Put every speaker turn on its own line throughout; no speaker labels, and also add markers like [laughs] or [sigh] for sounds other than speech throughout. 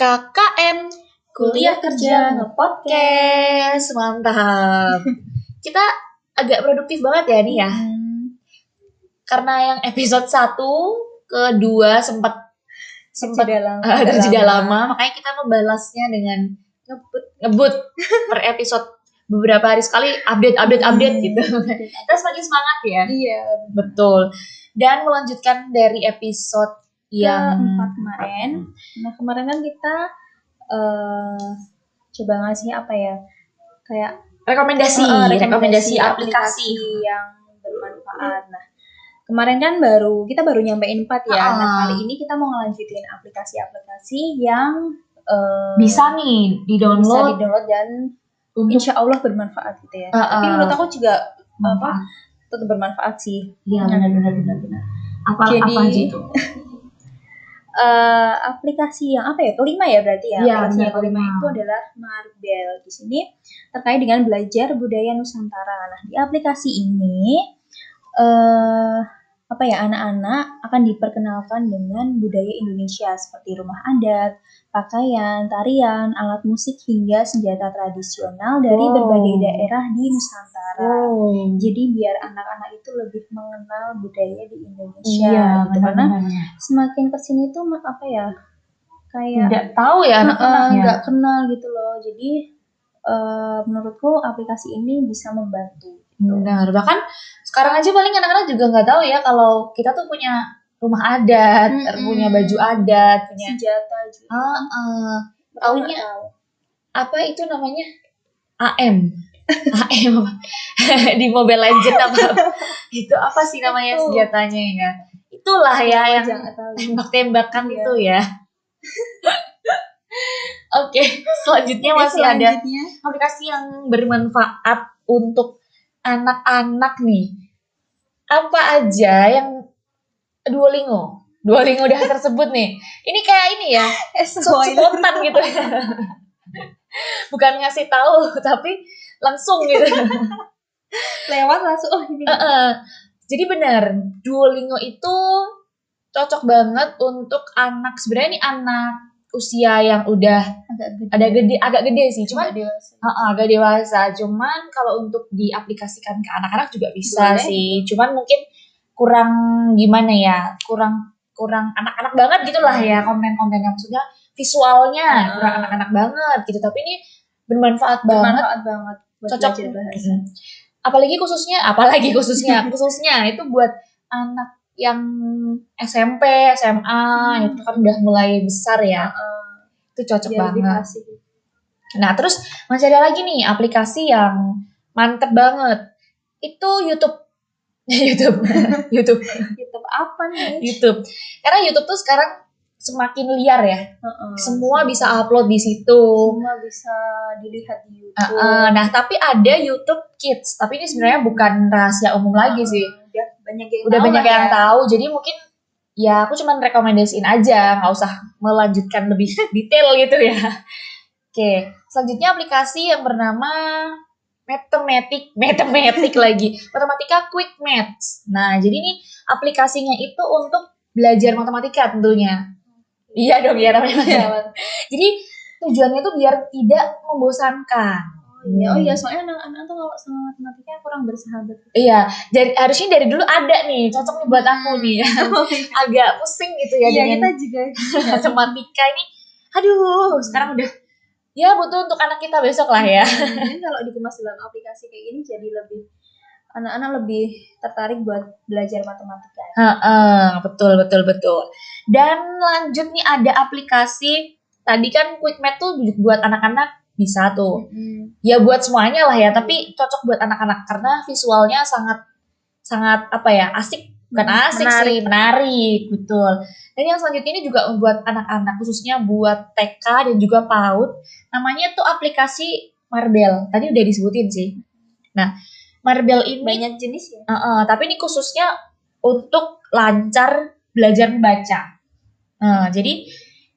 KKN
Kuliah kerja
ngepodcast mantap. [laughs] Kita agak produktif banget ya nih ya.
Hmm,
Karena yang episode 1 kedua sempat sempat
jeda lama. [laughs]
ada jeda lama, makanya kita membalasnya dengan
Ngebut.
ngebut per episode beberapa hari sekali update update update
Hmm.
gitu. [laughs] Kita semakin semangat ya.
Iya.
Betul. Dan melanjutkan dari episode yang
Keempat kemarin. Nah kemarin kan kita eh coba ngasih apa ya? Kayak
rekomendasi,
eh,
rekomendasi, aplikasi.
yang bermanfaat. Nah kemarin kan baru kita baru nyampein empat ya. Nah
Ah.
kali ini kita mau ngelanjutin aplikasi-aplikasi yang eh,
Bisa nih
bisa
di-download
di-download dan
untuk
insya Allah bermanfaat gitu ya.
Ah,
Tapi
ah.
menurut aku juga apa tetap bermanfaat sih.
Iya, benar benar benar benar. Apa
Jadi-
apa aja itu? [laughs]
eh aplikasi yang apa ya kelima ya berarti ya
Iya,
aplikasi yang kelima itu adalah Marbel di sini terkait dengan belajar budaya Nusantara. Nah di aplikasi ini eh apa ya anak-anak akan diperkenalkan dengan budaya Indonesia seperti rumah adat, pakaian, tarian, alat musik hingga senjata tradisional dari
Wow.
berbagai daerah di Nusantara.
Oh.
Jadi biar anak-anak itu lebih mengenal budaya di Indonesia
Iya,
gitu
benar
karena
benar.
semakin ke sini tuh apa ya kayak
Tidak tahu ya
eh,
anak-anak ya.
nggak kenal gitu loh jadi eh, menurutku aplikasi ini bisa membantu
Benar. Bahkan sekarang aja paling anak-anak juga nggak tahu ya kalau kita tuh punya rumah adat,
Mm-mm.
punya baju adat, punya
senjata juga
ah.
Mereka
taunya apa itu namanya AM AM apa? [laughs] di Mobile Legend apa [laughs] itu apa sih namanya
Itu.
senjatanya ya itulah ya yang tembak-tembakan
Iya.
itu ya [laughs] oke [laughs] selanjutnya
Oke,
masih ada
selanjutnya,
aplikasi yang bermanfaat untuk anak-anak nih. Apa aja yang Duolingo? Duolingo udah tersebut nih. Ini kayak ini ya
eh,
spontan gitu. Bukan ngasih tahu tapi langsung gitu.
Lewat langsung oh ini.
Heeh. jadi benar Duolingo itu cocok banget untuk anak. Sebenarnya ini anak usia yang udah
agak gede.
ada gede agak gede sih cuman
Agak dewasa.
Heeh, agak dewasa. Cuman kalau untuk diaplikasikan ke anak-anak juga bisa
Boleh.
sih. Cuman mungkin kurang gimana ya kurang kurang anak-anak banget gitulah ya konten-kontennya maksudnya visualnya
Hmm.
kurang anak-anak banget gitu. Tapi ini bermanfaat banget.
Bermanfaat banget buat
cocok.
bahasa.
Apalagi khususnya apalagi khususnya khususnya itu buat anak yang SMP SMA
Hmm.
itu kan udah mulai besar ya
Eh,
itu cocok
lebih
banget. Nah, terus masih ada lagi nih aplikasi yang mantep banget. Itu YouTube. [laughs] YouTube. [laughs] YouTube.
YouTube apa nih
YouTube. Karena YouTube tuh sekarang semakin liar ya.
Heeh.
Semua bisa upload di situ.
semua bisa dilihat di YouTube
uh, nah, tapi ada YouTube Kids. Tapi ini sebenarnya bukan rahasia umum lagi sih.
Udah banyak yang
Udah
tahu
banyak yang
ya.
tahu. Jadi mungkin ya aku cuman rekomendasiin aja, nggak usah melanjutkan lebih [laughs] detail gitu ya. Oke, selanjutnya aplikasi yang bernama Mathematic, Mathematic [laughs] lagi, Matematika Quick Maths. Nah, jadi ini aplikasinya itu untuk belajar matematika tentunya. Iya dong, ya namanya.
Iya, [laughs]
Jadi tujuannya tuh biar tidak membosankan.
Oh iya, oh iya soalnya anak-anak tuh kalau sama matematika kurang bersahabat.
Iya, jadi harusnya dari dulu ada nih, cocok nih buat aku nih. [laughs] Agak pusing gitu ya
Iya,
dengan
kita juga [laughs]
matematika ini. Aduh, sekarang udah ya butuh untuk anak kita besok lah ya. [laughs]
Jadi kalau dikemas dalam aplikasi kayak gini jadi lebih anak-anak lebih tertarik buat belajar matematika.
Heeh, betul betul betul. Dan lanjut nih ada aplikasi tadi kan Quick Math tuh buat anak-anak bisa tuh.
Hmm.
Ya buat semuanya lah ya, tapi cocok buat anak-anak karena visualnya sangat sangat apa ya asik bukan asik
Menarik.
sih menarik betul dan yang selanjutnya ini juga buat anak-anak khususnya buat TK dan juga PAUD namanya tuh aplikasi Marbel tadi udah disebutin sih nah Marbel ini
Banyak jenis ya.
Uh, uh, tapi ini khususnya untuk lancar belajar membaca. Nah, jadi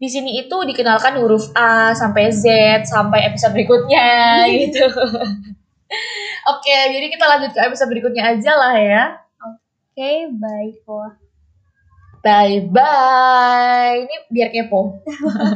di sini itu dikenalkan huruf A sampai Z sampai episode berikutnya [laughs] gitu. Oke, jadi kita lanjut ke episode berikutnya aja lah ya.
Oke, baik. Wah.
Bye bye. Ini biar kepo. [laughs]